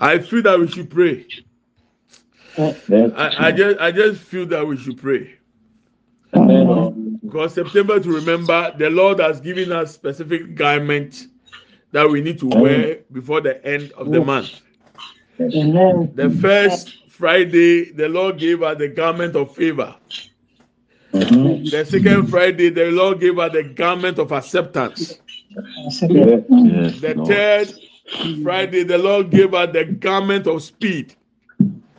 I feel that we should pray. I, I just I just feel that we should pray. Because September to remember, the Lord has given us specific garments that we need to wear before the end of the month. The first Friday, the Lord gave us the garment of favor. The second Friday, the Lord gave us the garment of acceptance. The third Friday, the Lord gave us the garment of speed.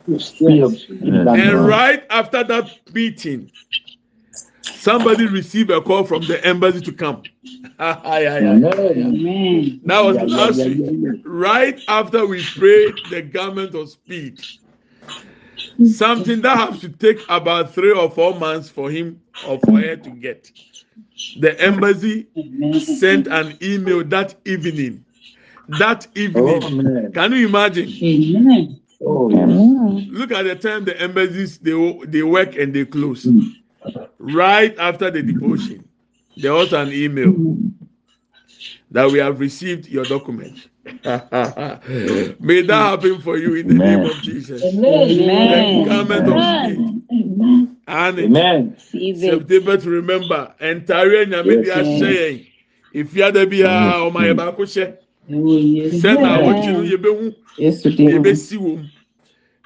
And right after that beating, somebody received a call from the embassy to come. that was last week. Right after we prayed the garment of speed. Something that has to take about three or four months for him or for her to get. The embassy sent an email that evening. That evening. Oh, Can you imagine? Oh, Look at the time the embassies they they work and they close. Right after the devotion, there was an email that we have received your document. May that happen for you in the name of Jesus. Amen. The garment of and Amen. September to remember. Entire nyame di ahyɛ yɛn. Efiada bi a ɔma yɛ baako hyɛ. Sɛ na awɔkyi no yɛbɛhu yɛbɛsi wɔm.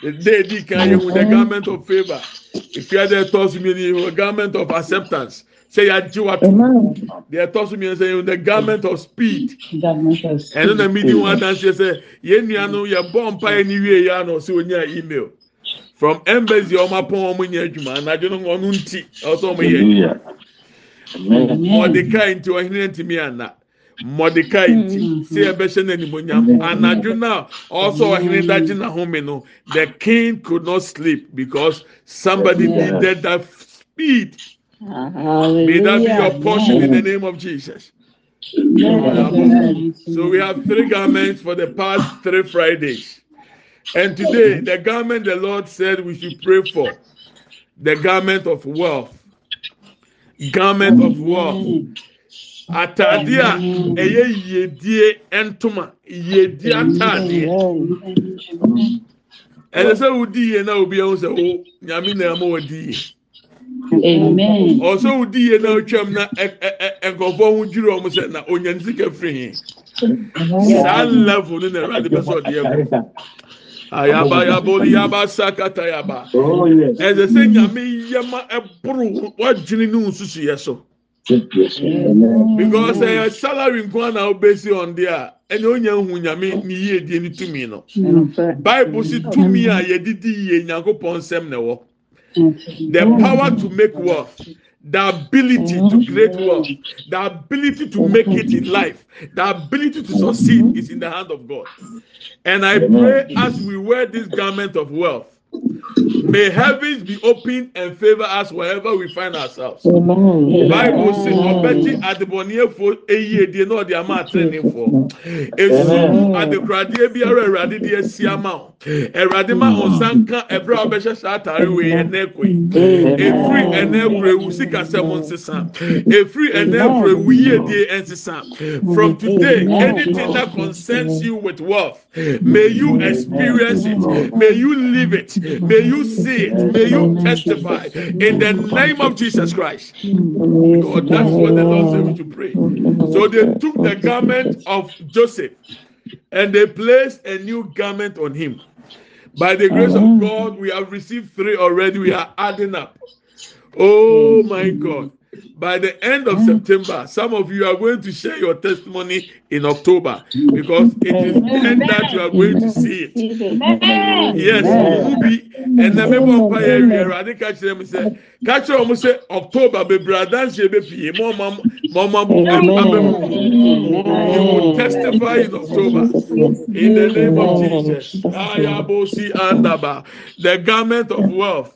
The day di kan yɛ hu the garment of favour. Efiada ɛtɔ so mi ni garment of acceptance. Say yagye wato deɛ ɛtɔ so mmiɛnsa yɛ the garment of speed. Ɛno na midi wɔn adanseɛ sɛ yɛn nua no yɛ bɔ mpa yɛ ni wie yɛ ano sɛ onya email. From embassy ɔmo apɔn ɔmo nyɛ adwuma anadwo no ɔno nti ɔsɛ ɔmo yɛ adwuma mɔdekai nti ɔhene ntumi ana mɔdekai nti sɛ ɛbɛhyɛ n'animonyam anadwo na ɔsɛ ɔhene dagye n'ahome no the king could not sleep because somebody needed that speed. May that be your portion in the name of Jesus. So we have three garments for the past three Fridays. And today, the garment the Lord said we should pray for the garment of wealth. Garment of wealth. atadeɛ a ɛyɛ yiedie ntoma yiedie atadeɛ ɛsɛ sɛ wodi yie na obi ɛho sɛ wo nyame na ɛma wadi yie. Ɔsɛ wodi yie na otwam na nkɔfoɔ ho dwiri ɔmo sɛ na onyan sika firi hi saa level no na ɛwurade bɛ sɛ ɔde ɛkɔ ayaba yaboli yaba sakata yaba. Ɛsɛ sɛ nyame yɛma ɛboro wadwini ne nsusu yɛ so. Because uh, ɛyɛ salary nko na ɔn de a ɛna onya hu nyame ne yie die ne tumi no bible si tumi a yɛdidi yie nyankopɔn nsɛm na ɛwɔ. the power to make wealth the ability to mm. create wealth the ability to make it in mm. life the ability to succeed mm. is in the hand of god. And i pray as we wear this garment of wealth May heavens be open and favor us wherever we find ourselves. Bible says, "Ọbẹti adibọnìyẹfọ eyi edie náà ọdi ama atẹnifọ. Esu adekoradeɛ biara ɛwurade de esi ama o. Ɛwurade ma ɔsanka ɛbrɛ a ɔbɛhyɛ saa ataare wei ɛnɛ koe. Efiri ɛnɛ kura ewu sikasɛm nsesa. Efiri ɛnɛ kura ewu yiedie nsesa. From today, anything that concerns you with wealth, may you experience it. May you live it. May you see it. May you testify in the name of Jesus Christ. God, that's what the Lord said we should pray. So they took the garment of Joseph and they placed a new garment on him. By the grace of God, we have received three already. We are adding up. Oh my God by the end of September, some of you are going to share your testimony in October because it is then that you are going to see it. Yes, Ubi and the member of Fire area, I think catch them say, catch them say October, be brother, she be pie, mama, mama, you will testify in October. In the name of Jesus. Ayabosi andaba, the garment of wealth.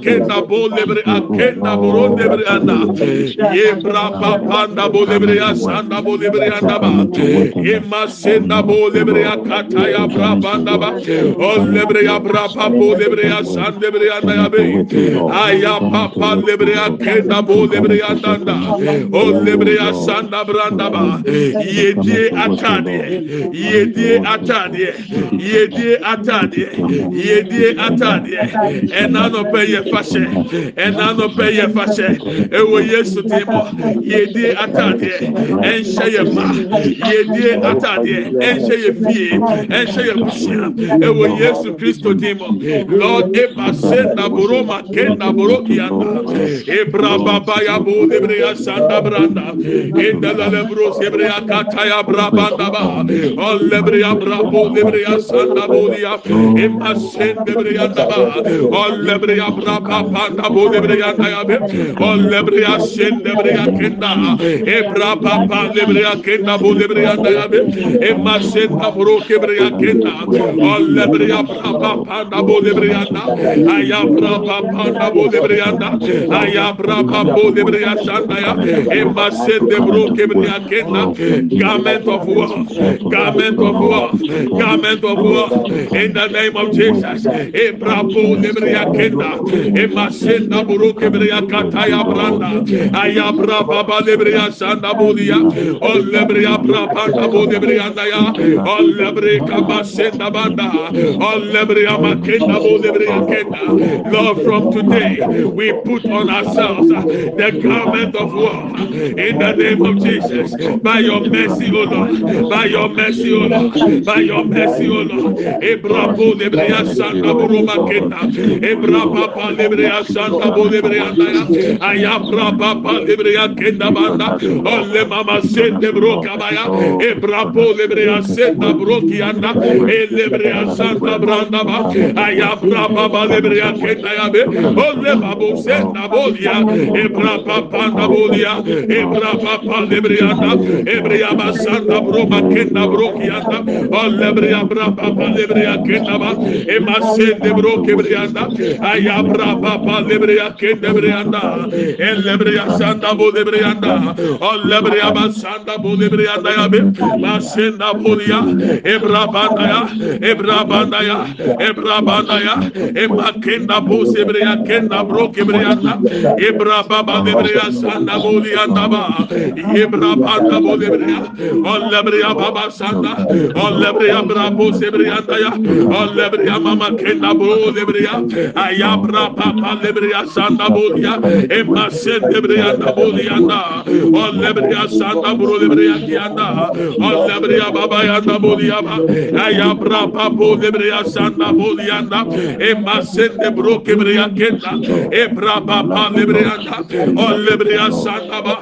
kenda bo lebre akenda boron lebre anda. Yebra papanda bo lebre asanda bo lebre anda ba. Yema senda bo lebre akata ya bra banda ba. O lebre ya bra papo lebre asanda lebre anda ya be. Aya papa lebre akenda bo lebre anda o lebre asanda branda ba. Yedie atade yedie atade yedie atade yedie atade. Ɛna nɔpɛ yɛfa hyɛ ɛna anɔpɛ yɛfa hyɛ ɛwɔ yesu din mu. Yɛdie ataadeɛ ɛnhyɛ yɛ ma. Yɛdie ataadeɛ ɛnhyɛ yɛ fie. Ɛnhyɛ yɛ busua ɛwɔ yesu kristo din mu. Lord eba se naboro ma ke naboro kianda. Ebra baba ya bo ebre ya sanda branda. Endala lebro ebre ya kata ya braba daba ol lebre ya brabo lebre ya sanda bo ema sen lebre ya daba ol lebre ya Rapapanda Bodebrea Tayabe, Olebrea Sendebrea Kenda, Ebrapapa Lebrea Kenda Bodebrea Tayabe, Emma Senta Brokebrea Kenda, Olebrea Prapapanda Bodebrea, Ayabra Papanda Bodebrea, Ayabra Papo Debrea Sandaya, Emma Sendebro Kebrea Kenda, Garment of War, Garment of War, Garment of War, in the name of Jesus, Ebrapo Debrea Kenda. Ema sen na bro kebre ya kata ya branda. Aya braba ba lebre ya sanda bo dia ol lebre ya braba panda bo lebre ya na ya. Ol lebre kaba sen banda. Ol lebre makenda bo lebre kenda. Lord from today we put on ourselves the garment of war. In the name of Jesus by your mercy O Lord. By your mercy O Lord. By your mercy O Lord. Ebrabo lebre ya sanda bo makenda. Ebraba Olibria Santa Bolibria Ayabra Papa Libria Kendabanda Ole Mama Sente Brokabaya Ebrapo Libria Senta Brokianda Elibria Santa Brandaba Ayabra Papa Libria Kendayabe Ole Babu Senta Bolia Ebra Papa Nabolia Ebra Papa Librianda Ebria Santa Broma Kenda Brokianda Ole Bria Papa Libria Kendaba Ema Sente Brokibrianda Ayabra Rapapa Lebrea Kendebreanda, El Lebrea Santa Bolebreanda, O Lebrea Basanda Bolebreanda Yabe, Masenda Bolia, Ebrabandaya, Ebrabandaya, Ebrabandaya, Emakenda Bosebrea Kenda Brokebreanda, Ebrababa Lebrea Santa Bolianda Ba, Ebrabanda Bolebrea, O Lebrea Baba Santa, O Lebrea Brabo Sebreanda Ya, O Lebrea Mama Kenda Bolebrea, Ayabra papa lebre ya sanda bolia e ma sende lebre ya da bolia da olle lebre ya sanda bro lebre ya kianda olle lebre ya baba ya da bolia ba ayabra papa lebre ya sanda bolia da e ma sende bro kebre ya kenda e bra papa lebre ya da olle lebre ya sanda ba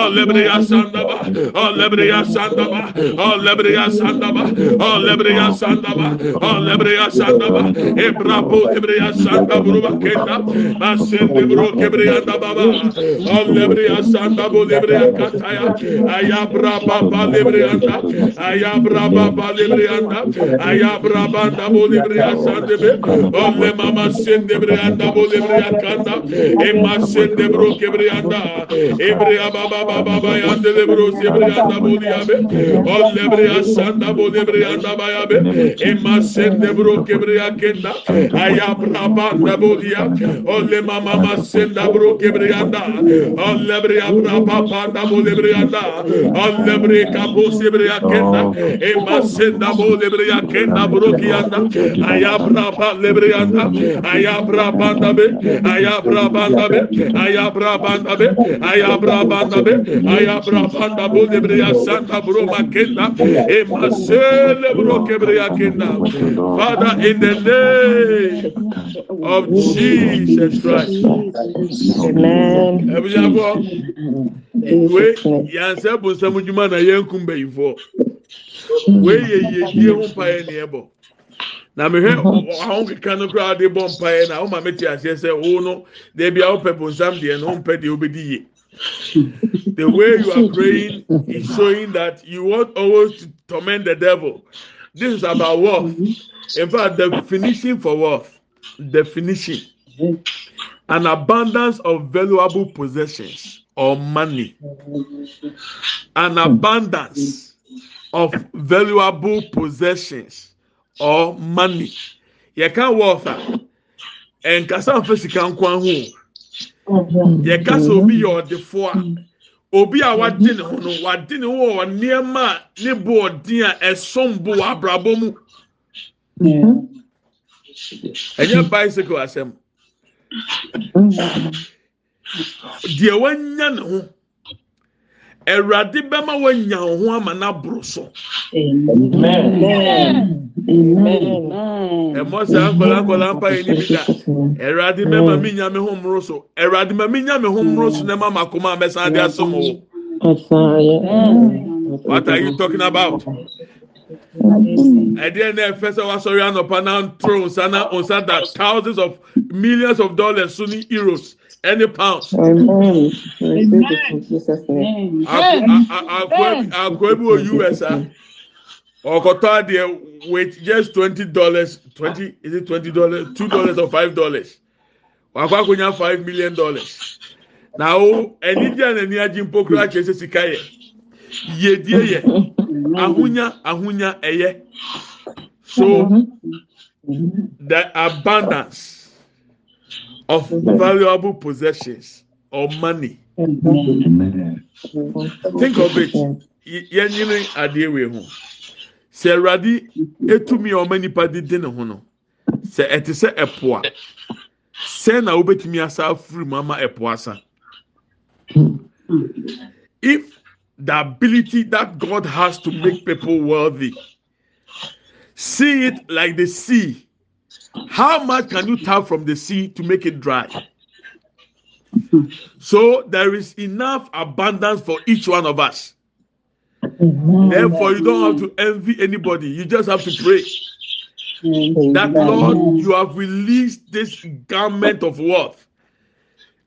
olle lebre ya sanda ba olle lebre ya sanda ba olle lebre ya sanda ba olle lebre ya sanda ba olle lebre ya sanda ba e bra po lebre ya sanda bro ba kenda ma sende bro kebre ya da baba olle lebre ya sanda bo lebre ya kataya ayabra papa lebre ya da ayabra papa lebre ya da ayabra banda bo lebre ya sande be olle mama sende bre ya da bo lebre ya kanda e ma sende bro kebre ya da ebre ya baba baba ba ya de bro sebre ya da bo ya be olle lebre ya sanda bo lebre ya da ba ya be e ma sende bro kebre ya kenda ayabra banda bo ya olle mama ma senda bro kebre ya da olle lebre ya bra papa da bo lebre ya da olle lebre ka bo sebre ya kenda. E ma senda bo lebre ya kenda bro ki ya da ayabra ba lebre ya da ayabra banda be ayabra banda be ayabra banda be ayabra banda be ayabra banda bo lebre ya santa bro ma kenda. E ma sele bro kebre ya kenda. Father in the name of Jesus Christ. Amen. Ebusuafo, wei yansa bonsam dwuma na yɛn kum bɛyifo. Wei yɛ yiedie ho mpaeɛ ne ɛbɔ. Na mehwɛ mhm. ahom keka no koraa de bɔ mpaeɛ na ɔma mete aseɛ sɛ wo oh no deebi a wopɛ bonsam deɛ no wompɛ deɛ wobɛdi yie. The way you are praying is showing that you want always to torment the devil. This is about wealth. In fact, definition for wealth, definition, an abundance of valuable possessions or money, an abundance of valuable possessions or money. You can wealth and kasa nfa sika nkwa ho. Yɛ kasa obi yɛ ɔdefoɔ a obi a wadi ne ho no wadi ne ho wɔ nneɛma a ne bo ɔden a ɛsom bo wɔ abrabɔ mu. ɛnyɛ bicycle asɛm deɛ wanya ne ho. Awurade bɛma wanya wo ho ama n'aboro so. Ɛmɔ saa nkɔla nkɔla mpa yɛ ni bi da. Awurade bɛma mi nya me ho mmoro so. Awurade ma mi nya me ho mmoro so na ma ma koma a bɛsan de asom wo. What are you talking about ɛdeɛ na ɛfɛ sɛ wasɔre anɔpa na ntoro nsa na nsa da thousands of millions of dollars so ni euros any pounds. Akɔ bi wɔ us a ɔkɔtɔ adeɛ with just twenty dollars twenty is it twenty dollars two dollars or five dollars? Wakɔ akɔnya five million dollars. Na o ɛni di a n'ani agye mpokura kyerɛ sɛ sika yɛ yiedie yɛ ahunya ahunya ɛyɛ so the abundance of valuable possessions or money. Think of it. Yɛn nyere adeɛ wei ho. Sɛ awurade etumi a ɔma nipa de di ne ho no sɛ ɛte sɛ ɛpo a sɛ na wobɛtumi asa afiri mu ama ɛpo asa? If the ability that God has to make people wealthy see it like the sea. How much can you tap from the sea to make it dry? So there is enough abundance for each one of us. Therefore you don't have to envy anybody. You just have to pray that lord you have released this garment of wealth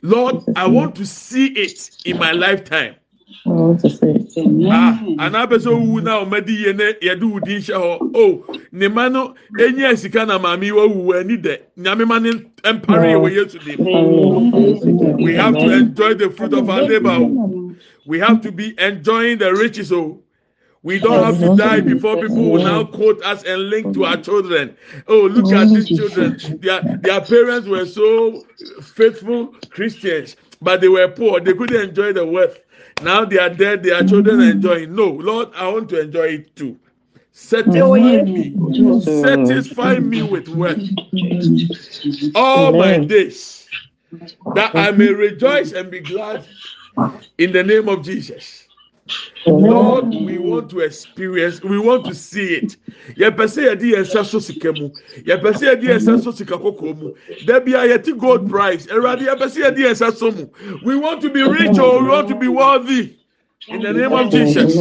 lord i want to see it in my lifetime Ah anapɛ sɛ owu na ɔmɛdi yie ne yɛde wo din hɔ o ne ma no enyi sika na maame wawu ani dɛ nyame ma ne yɛ wɔ yesu we have to enjoy the fruit of our labour o we have to be enjoying the riches o we don't have to die before people will now quote us and link to our children. Oh look at these children. Their their parents were so faithful christians but they were poor. They couldn't enjoy the wealth now they are dead their children are enjoying no lord i want to enjoy it too. Satisfy me. Satisfy me with wealth. All my days. That i may rejoice and be glad in the name of jesus Lord, we want to experience, we want to see it. Yɛpɛ sɛ yɛde yɛn nsa so sika mu, yɛpɛ sɛ yɛde yɛn nsa so sika kɔkɔɔ mu. Dabi a yɛte gold price, Ɛwurade yɛpɛ sɛ yɛde yɛn nsa so mu. We want to be rich or we want to be wealthy. In the name of Jesus.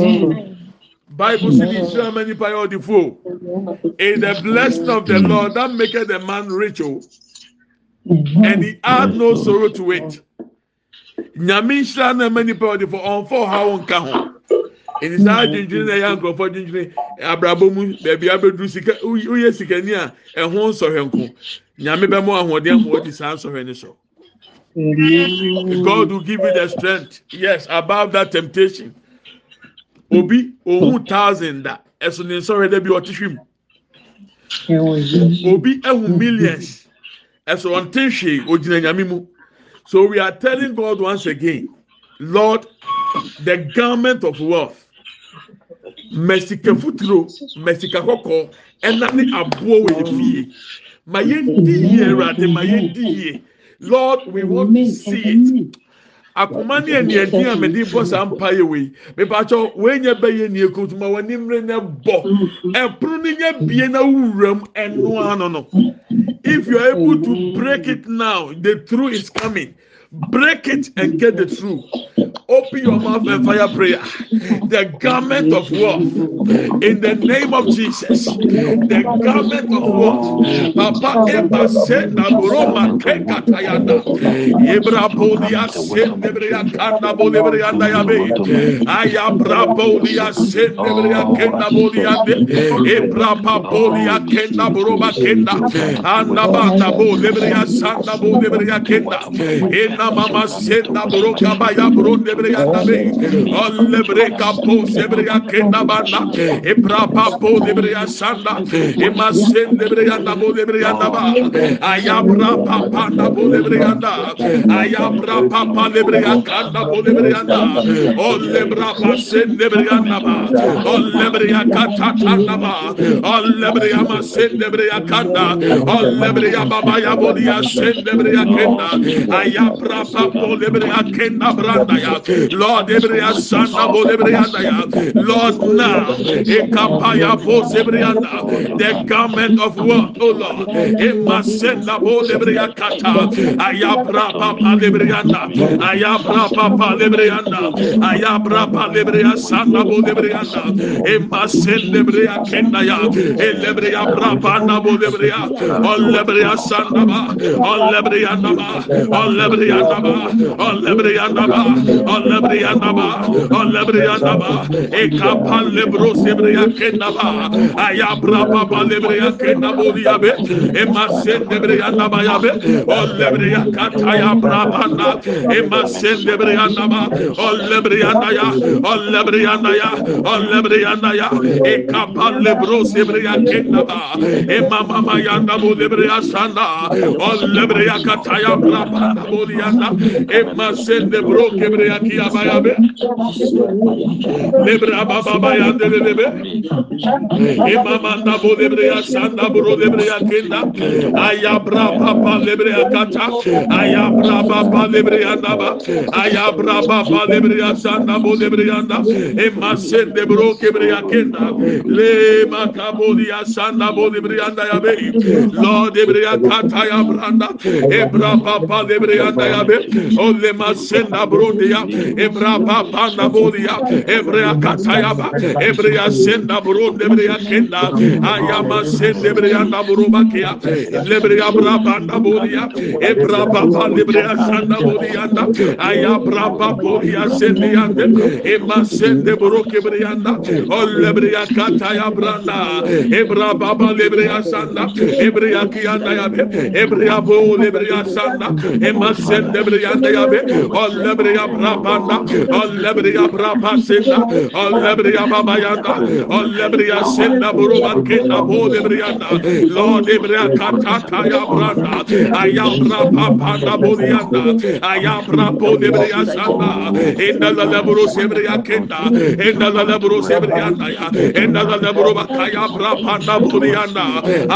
Bible says in so many powerful. In the blessing of the Lord that maketh the man rich, oh, and he add no sorrow to it. nyame nhyira na ɛma nipa ɔde ɔhaw nka ho ɛni saa dwendwene na ɛyɛ nkurɔfoɔ dwendwene abrabɔ mu baabi abɛduru sika woyɛ sikani a ɛho nsɔhwɛ nko. Nyame bɛmo ahoɔden ama ɔdi saa nsɔhwɛ ne so. God will give you the strength yes above that temptation. Obi ohun thousand da ɛso ne nsɔhwɛ dɛ bi ɔte hwim. Obi ehu millions ɛso ɔnte hwee ogyina nyame mu. So we are telling God once again, Lord, the garment of wealth, mesika futuro, mesika kɔkɔɔ, ɛna ne aboɔ wɔ efie. Ma yɛn di yie ɛwurade, ma yɛn di yie. Lord, we want to see it. Akoma ne aniɛden a mɛde bɔ saa mpa yɛ wei. Mipatsɔ wei nyɛ bɛyɛ nie kutuma wɔ nimire ne bɔ. Ɛpono ne nyɛ bie na wura ɛnoa no no. If you are able to break it now, the truth is coming. Break it and get the truth. Open your mouth and fire prayer. The garment of wealth in the name of Jesus. The garment of wealth. Papa Eba said na buroma keka tayanda. Ebra bolia said nebria kanda bolibria na yabe. Aya bra said nebria de. Ebra bolibria sanda bolibria kenda. Ena mama senda buroka baya buronde breyanda be. Olle breka po sebreya kenda banda. Ebra papo lebreya sanda. Ema sende breyanda bo lebreyanda ba. Ayabra papa na bo lebreyanda. Ayabra papa lebreya kanda bo lebreyanda. Olle bra pa sende breyanda ba. Olle breya katata ba. Olle breya ma sende breya kanda. Olle breya baba ya bo dia sende breya kenda. Ayabra brapa po lebrea kenda branda ya. Lord ebrea sanda bo lebrea ya. Lord now ekapaya po sebreanda. The garment of what, oh Lord. Emasenda bo lebrea kata. Ayabra papa lebreanda. Ayabra papa lebreanda. Ayabra papa lebrea sanda bo lebreanda. Emasende lebrea kenda ya. Elebrea brapa na bo lebrea. Ol lebrea sanda yandaba, allebre yandaba, allebre yandaba, allebre yandaba, ekapal lebro sebre yakendaba, ayabra baba lebre yakendaba diyabe, emasen lebre yandaba yabe, allebre yakata yabra bana, emasen lebre yandaba, allebre yandaya, allebre yandaya, allebre yandaya, ekapal lebro sebre yakendaba, emamama yandaba lebre yasanda, allebre yakata yabra bana, bayanda emma sende bro kebre yaki abayabe. Lebra baba bayanda lebe emma manda bo lebre ya sanda bro lebre ya kenda ayabra papa lebre ya kata ayabra papa lebre ya ndaba ayabra papa lebre ya sanda bo lebre ya nda emma sende bro kebre ya kenda le makabo ya sanda bo lebre ya nda yabe. Lord lebre ya kata ya branda ebra papa lebre ya nda Yabe, Ole Masenda Brundia, Ebra Papa Nabolia, Ebrea Katayaba, Ebrea Senda Brun, Ebrea Kenda, Ayama Senda Ebrea Naburubakia, Lebrea Braba Nabolia, Ebra Papa Lebrea Sanda Borianda, Ayabra Paporia Sendianda, Ema Sende Broke Brianda, Ole Brea Katayabranda, Ebra Baba Lebrea Sanda, Ebrea Kianda Yabe, Ebrea Bo Lebrea Sanda, Ema Senda sende lebrianda yabe ollebriya brabanda ollebriya brabasenda ollebriya babayanda ollebriya senda buruba kenda bo lebriyanda lord lebriya katata ya branda ayabra papanda boliyanda ayabra bo lebriya sanda inda la lebru sebriya kenda inda la lebru sebriyanda ya inda la lebru bakaya brabanda boliyanda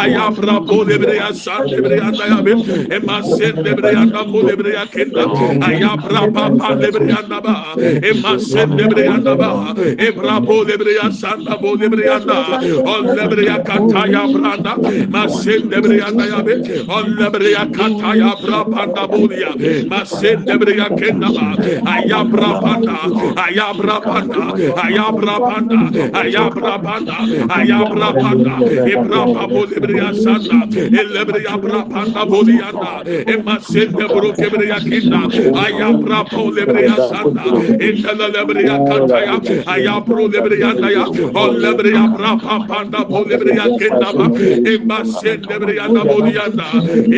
ayabra bo lebriya sanda lebriyanda yabe emasen lebriyanda bo lebriya kenda ayabra papa lebriyanda ba emasen lebriyanda ba ebrabo lebriya sanda bo lebriyanda ol lebriya kataya branda masen lebriyanda ya be ol lebriya kataya brabanda bulia masen lebriya kenda ba ayabra panda ayabra panda ayabra panda ayabra panda ayabra panda ebraba bo lebriya sanda elebriya brabanda bulianda emasen lebro lebreya kinda aya bra pro lebreya santa intala lebreya kanta ya aya pro lebreya na ya o lebreya bra pa panda po lebreya kinda ba e ma se lebreya na bolia na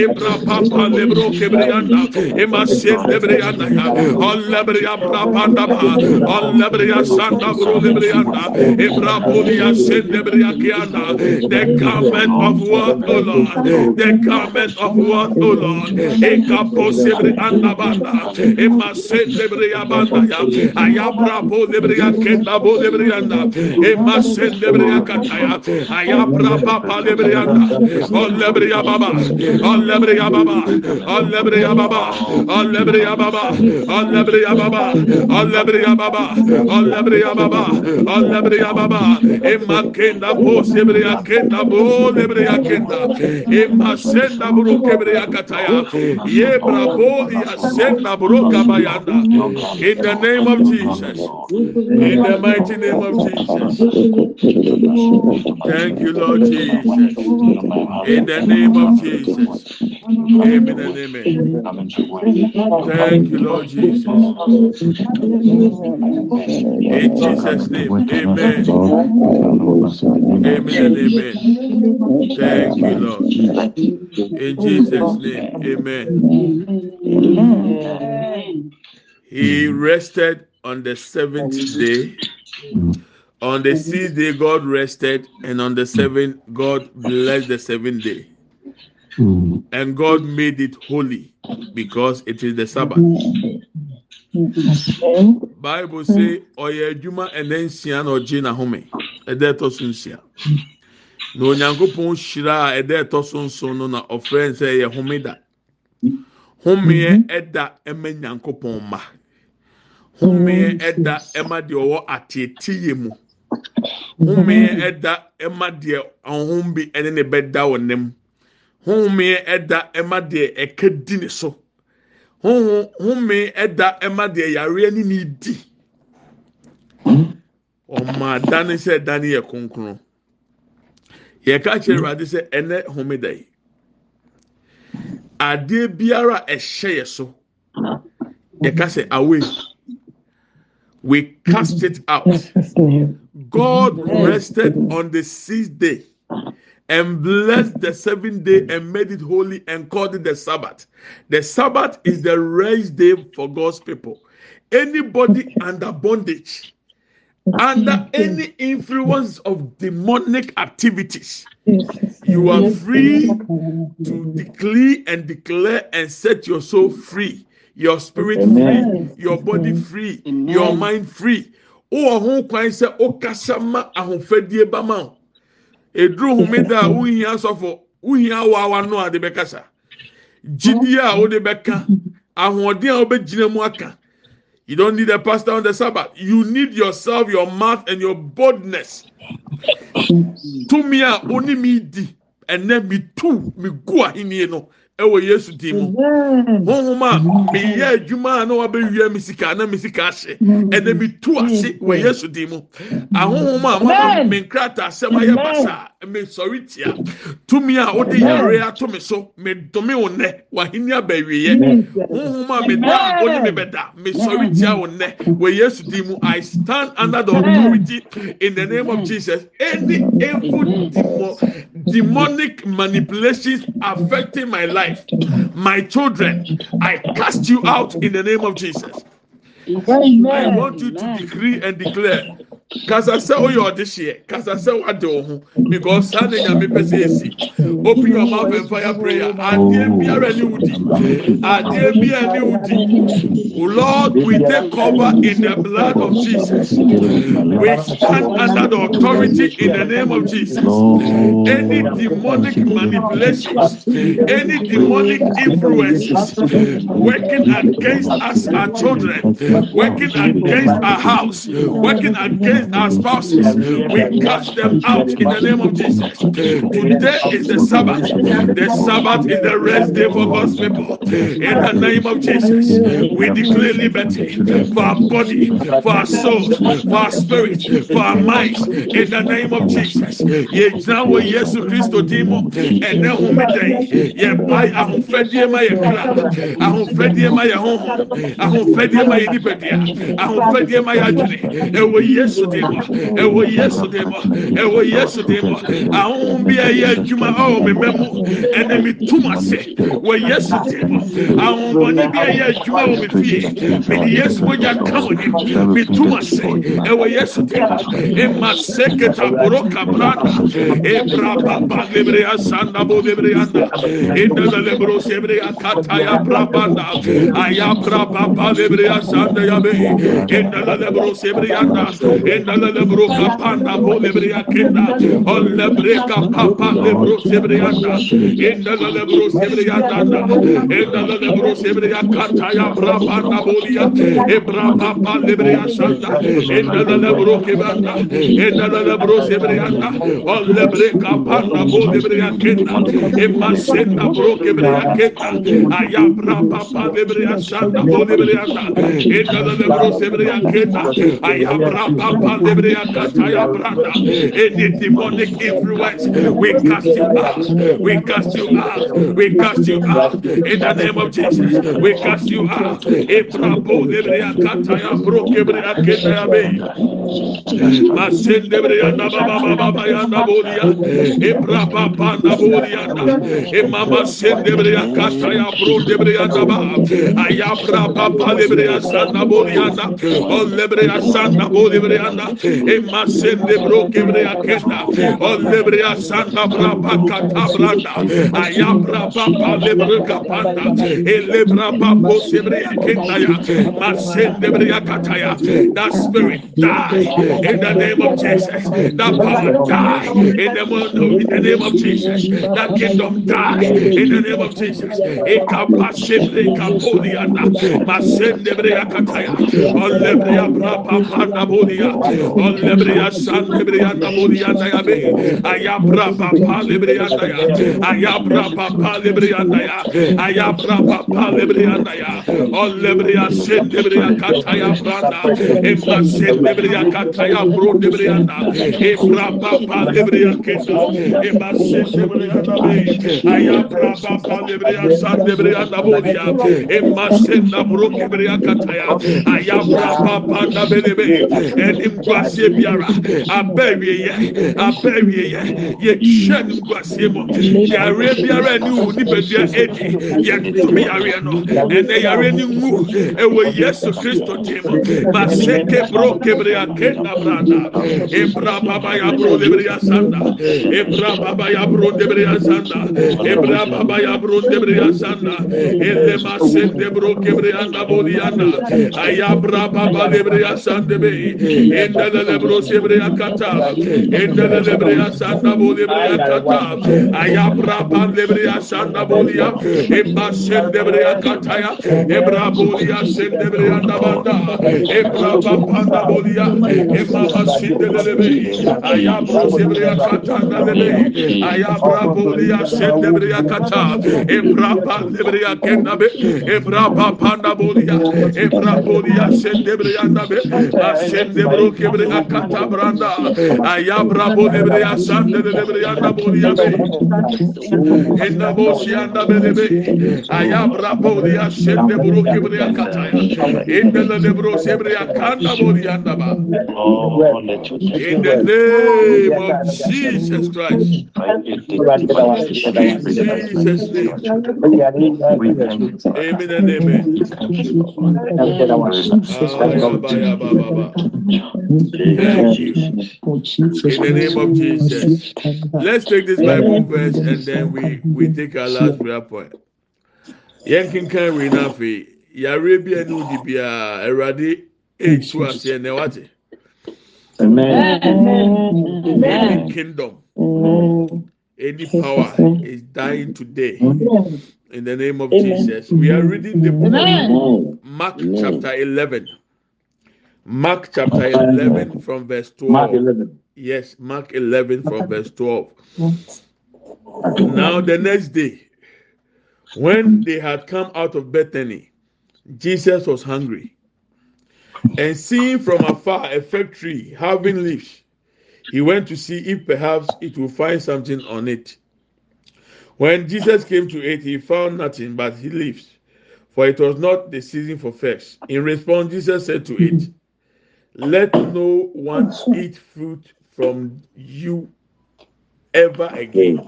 e bra pa pa lebro kebreya na e ma se lebreya na ya o lebreya bra panda ba o lebreya santa bro lebreya na e bra bolia se lebreya kianda the garment of what o lord the garment of what o lord e kapo sebreya andabanda emase lebriya banda ya ayabra bo lebriya kenda bo lebriya na emase lebriya kataya ayabra baba lebriya na on lebriya baba on lebriya baba on lebriya baba on lebriya baba on lebriya baba on lebriya baba on lebriya baba on lebriya baba emakenda bo lebriya kenda bo lebriya kenda emasenda bro lebriya kataya yebra bo ya senda bro kabayanda in the name of Jesus in the mighty name of Jesus thank you Lord Jesus in the name of Jesus amen and amen thank you Lord Jesus in Jesus name amen amen and amen thank you Lord in Jesus name amen he rested on the seventh day. On the sixth day, God rested, and on the seventh, God blessed the seventh day. Mm. And God made it holy because it is the Sabbath. Bible say, Oye Juma and then Sian or Jina Home, a death of Sunsia. No Nyankopon Shira, a death of Sunson, no offense, a homeda. Homeɛ ɛda ɛma nyankopɔn ma homeɛ ɛda ɛma deɛ ɔwɔ ateeteyɛ mu. Homeɛ ɛda ɛma deɛ ɔhom bi ɛne ne bɛda wɔ nam homeɛ ɛda ɛma deɛ ɛka di ne so. Homeɛ ɛda ɛma deɛ yareɛ ne ne di. Ɔmo adane sɛ ɛdane yɛ kronkron. Yɛka kyerɛ awurade sɛ ɛnɛ homeda yi adeɛ biara ɛhyɛ yɛ so. Yɛka sɛ away we cast it out. God rested on the sixth day and blessed the seventh day and made it holy and called it the sabbath. The sabbath is the rest day for god's people. Anybody under bondage under any influence of demonic activities you are free to declare and declare and set your soul free your spirit free your body free your mind free. Wowɔ ho kwan sɛ wokasa ma ahofadie ba ma wo. Eduru homeda a wohia asɔfo wohia awawa no a de bɛkasa. Gyidie a wode bɛka ahoɔden a wobɛgyina mu aka you don't need a pastor on the sabbath. You need yourself your mouth and your boldness. Tumi a oni mi di ɛnɛ mi tu mi gu ahenni no ɛwɔ yesu di mu. Honhom a meyɛ adwuma a na wabɛwia mi sika na mi sika ahye ɛnɛ mi tu ase wɔ yesu di mu. Ahohom a mama mi nkrata asɛm ayɛ basa mi sɔre tia tumi a wode yare ato mi so mi dome wo nnɛ w'ahenni abɛwieɛ honhom a mi da wo ne mi bɛda mi sɔre tia wo nnɛ wɔ yesu di mu i stand under the authority in the name of jesus. Any evil demo demonic manipulations affecting my life. My children i cast you out in the name of jesus. Amen. i want you to decree and declare kasa sɛ oyɛ ɔde hyɛ kasa sɛ wade wo ho because saa na nyame pɛ open your mouth and fire prayer. Adeɛ biara ne wo di adeɛ biara ne wo di lord we take cover in the blood of jesus. We stand under the authority in the name of jesus. Any demonic manipulations any demonic influences working against us our children working against our house working against our spouses, we cast them out in the name of Jesus. Today is the Sabbath. The Sabbath is the rest day for God's people. In the name of Jesus, we declare liberty for our body, for our souls, for our spirit, for our minds. In the name of Jesus. Ye jawo Yesu Christo dimo ene homede ye bai ahofadie ma ye kra ahofadie ma ye honhom ahofadie ma ye nipadia ahofadie ma ye adwene ewo Yesu yesu de mu ɛwɔ yesu de mu ɛwɔ yesu de mu ahohom bi a ɛyɛ adwuma ɔwɔ mi mɛ mu mi tum ase wɔ yesu de mu bi a ɛyɛ adwuma wɔ mi fie mi di yesu mogya ka wɔ ni. Mi tum ase ɛwɔ yesu de mu ema seketa boro kabranda ebra baba lebre asanda bo lebre anda lebro sebre akata ya brabanda aya brababa lebre asanda ya be. Enda lebro sebre anda Enda la lebro kapanda bo lebria kenda. On lebre kapapa lebro sebrianda. Enda la lebro sebrianda. Enda la lebro sebria kata ya brabanda bolia. E brabapa lebria santa. Enda la lebro kebanda. Enda la lebro sebrianda. On lebre kapanda bo lebria kenda. E masenda bro kebria kenda. Aya brabapa lebria santa bo lebria. Enda la lebro sebria kenda. Aya brabapa demonic influence we cast you out we cast you out we cast you out in the name of Jesus we cast you out ebrabo lebre akata ya bro kebre akenda ya be masende lebre anda baba baba ya anda bolia ebra baba anda bolia emama sende lebre akata ya bro lebre anda ba aya bra baba lebre asanda bolia anda o lebre asanda bolia lebre anda ema sende bro kebre akenda o lebre asanda bra bakata branda aya bra baba lebre kapanda e lebra baba sebre akenda ya masende lebre akata ya that spirit die in the name of Jesus that power die in the, in the name of Jesus that kingdom die in the name of Jesus ekapashebre kapoliana masende bre akataya olebre abrapa panda bolia olebre asande bre anda bolia na yabe ayabra papa lebre anda ya ayabra papa lebre anda ya ayabra papa lebre anda ya olebre asende bre akataya branda emasende bre akataya bro lebre anda ebra papa lebre akenda emasende bre anda be ayabra papa lebre asande bre anda bolia emasenda bro kebre akataya ayabra papa na kwasie biara abawie ye abawie ye ye hyɛ nim kwasie mu yare biara ni wu ni bedua edi yɛ tumi yare no ɛnɛ yare ni wu ɛwɔ yesu kristo dim maseke bro kebre akenda branda ebra baba ya bro lebre asanda ebra baba ya bro lebre asanda ebra baba ya bro lebre asanda ele masende bro kebre anda bodiana ayabra baba asande be endele lebro sebre yakata endele lebre asanda boli bre yakata ayabra ban lebre asanda boli ya emba sen lebre yakata ya ebra boli ya sen lebre andabanda ebra banda boli ya emba basin lebre ayabra sebre yakata lebre ayabra boli ya sen lebre yakata ebra ban lebre yakenda be ebra banda boli ya ebra boli ya sen lebre yandabe basin lebre kebre akata branda. Ayabra bodia bre asande lebre anda bodia be enda bosi anda be lebe ayabra bodia sende bro kebre akata enda lebro sebre akanda bodia anda ba. In the name of Jesus Christ. In Jesus name. Amen and amen ah, in the name of Jesus. Let's take this Bible verse and then we we take our last prayer point. Yẹn kankan wei n'afẹ yàrá bi ẹni odi bia ẹwurade etu ase ẹnẹ wate any kingdom. Any power is dying today. In the name of Jesus. We are reading the book Mark chapter eleven Mark chapter eleven from verse twelve yes Mark eleven from verse twelve now the next day. When they had come out of Bethany, Jesus was hungry. And seeing from afar a fig tree having leaves, he went to see if perhaps it would find something on it. When Jesus came to it, he found nothing but leaves, for it was not the season for figs. In response, Jesus said to it, let no one eat fruit from you ever again.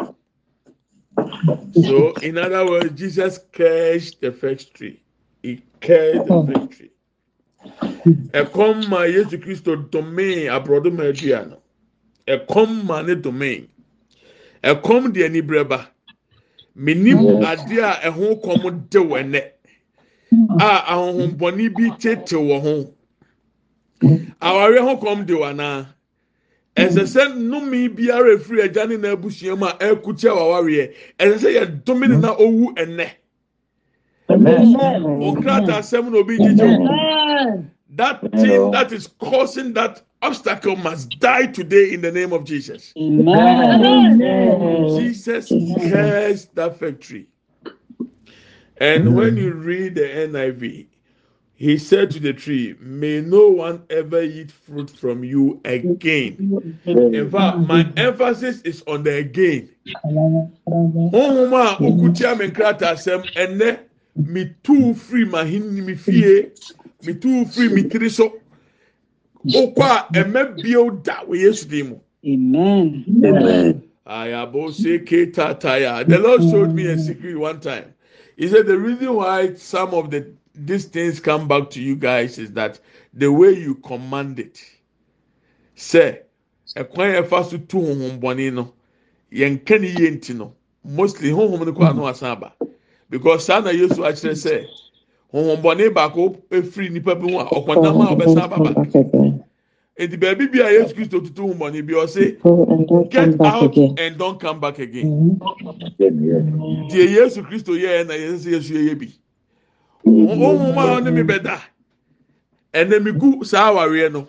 So, in other words, Jesus cursed the fig tree. He cursed the hmm. fig tree. ɛkɔm ma yesu kristo domain aborɔdo ma adua no ɛkɔm ma ne domain. Ɛkɔm deɛ ni brɛba menim hmm. adeɛ a ɛho kɔm de wɔ ɛnɛ a hmm. ahohombɔni bi tete wɔ ho awareɛ ho kɔm de wɔ anaa ɛsɛ sɛ nnome biara efiri agya ne na abusua mu a ɛkutia wɔ awareɛ ɛsɛ sɛ yɛ dome ne na owu ɛnɛ okrata asɛm na obi gyegye that thing that is causing that obstacle must die today in the name of Jesus. Jesus cursed that factory. And when you read the NIV, he said to the tree, May no one ever eat fruit from you again. In fact, my emphasis is on the again. Honhom a okutia me nkrata asɛm ɛnɛ me tu free ma hin me fie me tu free me tiri so okɔ a ɛmɛ bio da wɔ yesu dim mu. Amen. Ayabose ketataya. The Lord showed me a secret one time. He said the reason why some of the these things come back to you guys is that the way you command it. Say, ɛkwan yɛ fa so tu honhom bɔnne no yɛn nka ne yie nti no mostly honhom no kɔ ano asan aba. Because saa na yesu akyerɛ sɛ honhom bɔnne baako efiri nipa bi mu a ɔkɔnam a ɔbɛsan aba back. Eti baabi bi a yesu kristo tutu honhom bɔnne bi ɔse come get back out and don't come back again. tie yesu kristo yɛ na yɛsɛ sɛ yesu yɛ bi honhom a ɔne mi bɛ da ɛnna mi gu saa awareɛ no.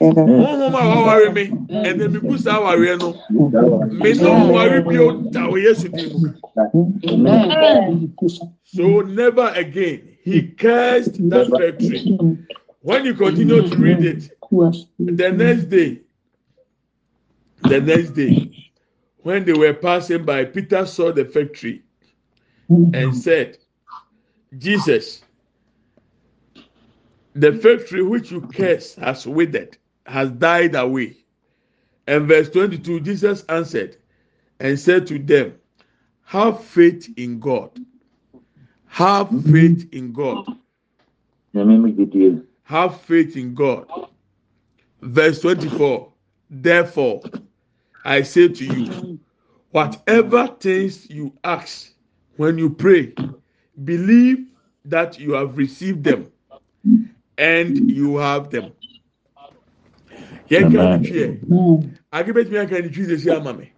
Honhom a waware mi ɛnna mi gu saa awareɛ no. Mi sɛ ɔware bi o da o yesu di mu. So never again. He cursed that factory when you continue to read it the next day the next day when they were passing by peter saw the factory and said jesus the factory which you curse has withered has died away. And verse 22 jesus answered and said to them have faith in god. Have faith in god. Have faith in god. Verse 24 therefore i say to you whatever things you ask when you pray believe that you have received them and you have them. Yẹn ká ní tiẹ agbẹ́bẹ́tì mi ká ní tiẹ ṣe ama mi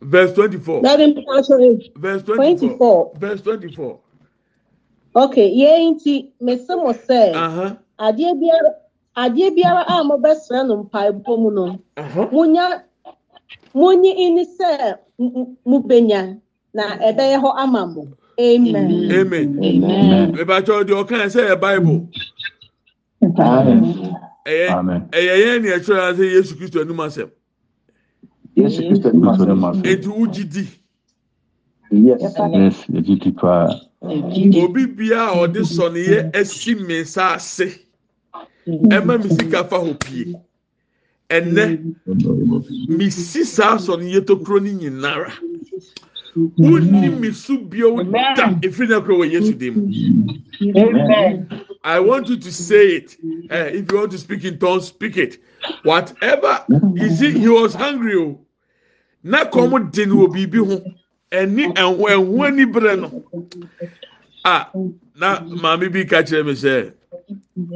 verse twenty-four. Let him answer it. verse twenty-four. Verse twenty-four. Okay, yɛn nti mese mo sɛ uh-huh. adeɛ biara adeɛ biara a mobɛsrɛ no mpaebɔ mu no. Uh-huh. munya munyi ini sɛ m- m- mubenya na ɛbɛyɛ hɔ ama mo amen. Amen. Amen. ìbàtọ̀ ọdí ọ̀kan ẹ̀ sẹ́ ẹ̀ bible. Ẹ̀yẹ Amen. ẹ̀yẹ yẹn ni ẹ̀tọ́ yẹn sẹ́ yéṣu kristu ẹnu máa sẹ́m Yesu Kristo ni maso ne maso. ètò wújí di Yes, ejiti paa. obi bia a ọdí sọ̀nìyẹ ẹsí mi nsa ase ẹ má mi sika fa hó pie ẹnẹ mi si saa sọ̀nìyẹ tó kúrò ní nyinara wúni mi sùn da efiri náà kúrò wọ yéṣu dé. I want you to say it. Eh, if you want to speak in tongues, speak it. Whatever. You see, he was hungry. oh. Na kɔm de no wɔ biribi ho. Ɛni ɛho ɛho ani bere no. Ah, na maame bi ka kyerɛ mi sɛ,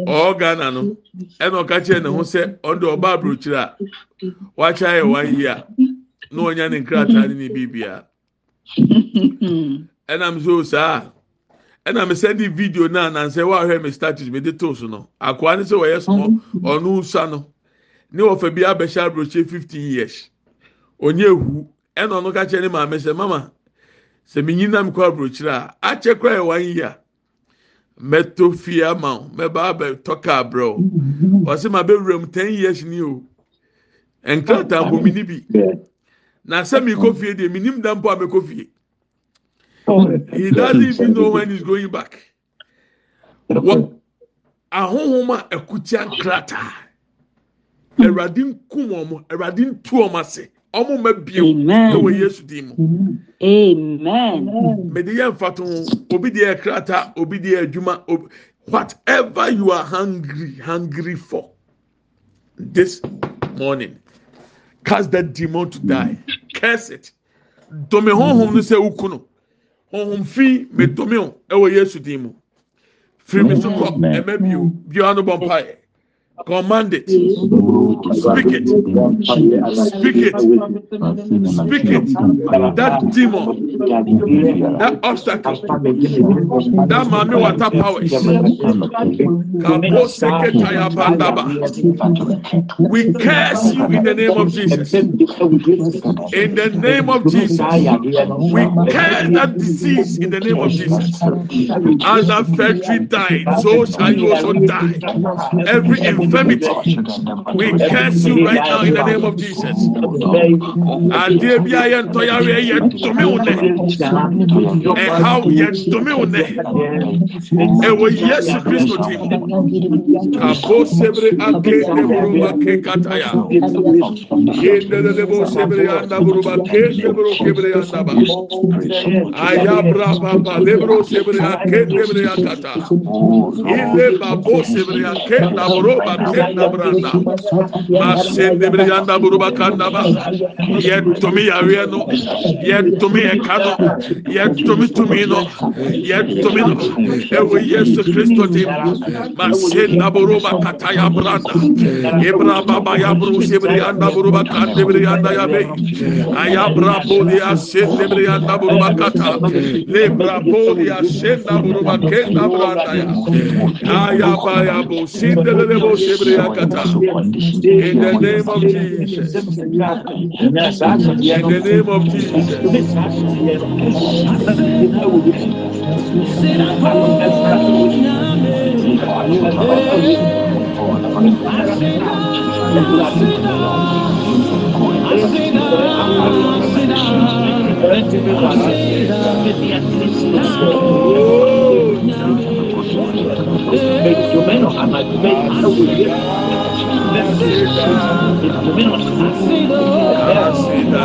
ɔwɔ Ghana no, ɛna ɔka kyerɛ ne ho sɛ, ɔde ɔba aburokyire a, wakyɛ ayɛ one year, na ɔnya ne nkrataa ne ne biribiara. Ɛnam so saa. ɛna mi sɛ di video naa nansɛ wahwɛ mi status mi de to so no akoa ne sɛ wɔyɛ small ɔno nsa no ne wɔfɛ bi abɛhyɛ aburokye fifteen years. Onye ehu. Ɛna ɔno ka kyerɛ ne maame sɛ mama sɛ mi nyi nam kɔ aburokyire a akyɛ kora yɛ one year. Mɛto fie ama o mɛba abɛtɔ kaa brɛ o ɔsɛ ma bɛ wura mu ten years ni o. Nkrataa mbɔ mi ni bi. Na sɛ mi kɔ fie deɛ mi nim da mpo a mi kɔ fie. He doesn't even know when he's going back. What ahohom a ɛkutia nkrataa awurade nkum wɔn awurade ntu wɔn ase. Wɔn mma bio ɛwɔ yesu din mu. Amen. Mede yɛ nfa to obi deɛ krataa obi deɛ adwuma whatever you are hungry hungry for this morning cast that demon to die. Curse it. Dome honhom no sɛ wuku no. Honhom fi me dome o ɛwɔ yesu din mu. Firi mi so kɔ. Ɛmɛ bio. Bio ano bɔ mpa yɛ. Command it. Speak it. Speak it. Speak it. That demon, that obstacle, that mami water powers. We curse you in the name of Jesus. In the name of Jesus. We curse that disease in the name of Jesus. As that factory died, so shall you also die. Every infirmity. We curse you right now in the name of Jesus. Adeɛ bi a yɛ ntɔyare yɛ ntome wo nɛ. Ɛhaw yɛ ntome wo nɛ. Ɛwɔ Yesu Kristo ti. Abo sebre ake eburuba ke kataya. Yendere debo sebre anda buruba ke sebro kebre anda ba. Ayabra baba lebro sebre ake kebre akata. Ile babo sebre ake naburuba kenda branda masende branda. Buruba kanda ba. Ye tumi yawe no. Ye tumi eka no. Ye tumi tumi no. Ye tumi no. Ewe yesu kristo ti masenda buruba kata ya branda. Ebra baba ya buru sebri anda buruba kanda branda ya be. Ayabra bodi asende branda buruba kata. Le brabo ya senda buruba kenda branda ya. Ayaba ya bo. Sinde le bo in the name of Jesus. In the name of Jesus. instrumentos a mais bem para o governo. Instrumentos a Acida!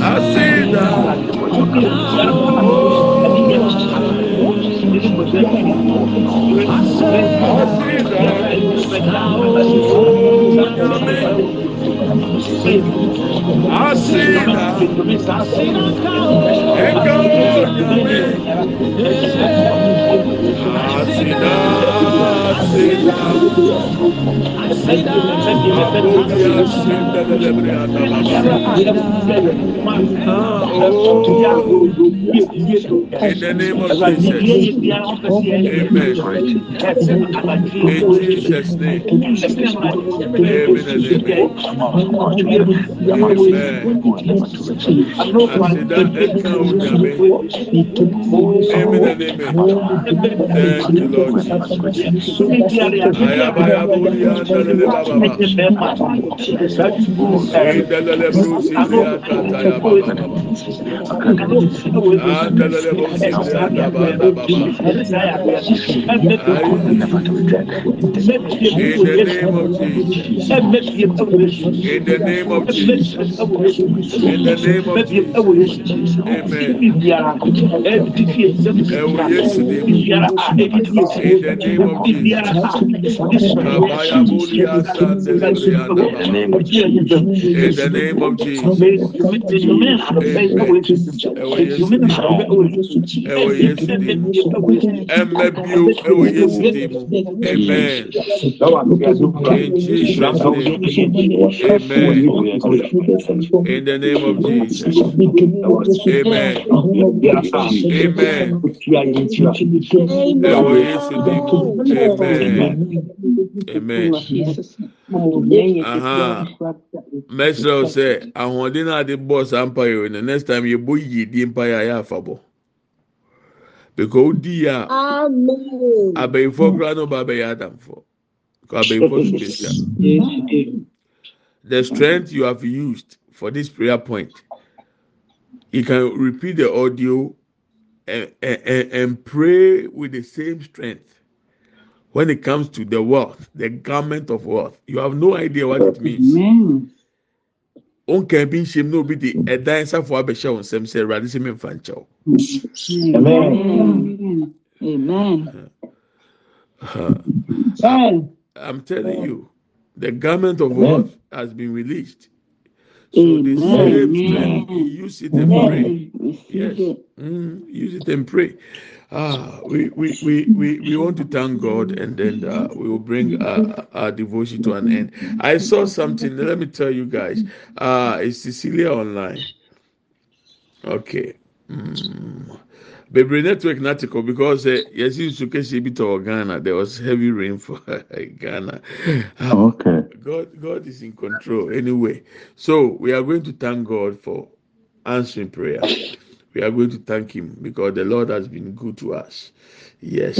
Acida! Acida! Acida! Acida! cidade. In the name of Jesus. Amen. In Jesus' name. Amen and amen. Amen. Amen amen. Thank you. In the name of Jesus. In the name of Jesus. In the name of Jesus. Amen. Ẹ̀wù Yéṣu ni mu. In the name of Jesus. Kabaya boli asandele brianda baba. In the name of Jesus. Amen. Ẹ̀wù Yéṣu ni mu. Ẹ̀wù Yéṣu ni mu. Ẹ̀mẹ́ bio ẹ̀wù Yéṣu ni mu. Amen. In Jesus' name. Amen. In the name of Jesus. Amen. Amen. Ẹ̀wù Yéṣu ni mu. Amen. Amen. Aha. Mẹsirẹ sẹ ahoɔden náà de bọ saa mpa yìí no next time yẹ bọ yìí di mpa yìí a yẹ afa bọ because o Amen. abẹyìnfọ kura náà ọba abẹyẹ adamfọ kọ abẹyìnfọ sùn the strength you have used for this prayer point you can repeat the audio and, and, and pray with the same strength when it comes to the wealth, the garment of wealth. You have no idea what it means. Amen. Onka bi nhyɛm na obi de ɛdan safo abɛhyɛ wɔn nsɛm sɛ Awurade sɛ mi nfa nkyɛw. Amen. Amen. I'm telling you, the garment of wealth has been released. So the same strength, use it and pray. Yes, mm, use it and pray. Ah, we, we, we, we, we want to thank God and then uh, we will bring uh, our devotion to an end. I saw something, let me tell you guys. Uh, it's Cecilia online. Okay. Mm. Network n'atikọ because uh, yasi nsu kesi bi tọ Ghana there was heavy rain for Ghana. Ah, Okay. God, God is in control anyway. So we are going to thank God for answering prayer. We are going to thank Him because the Lord has been good to us. Yes.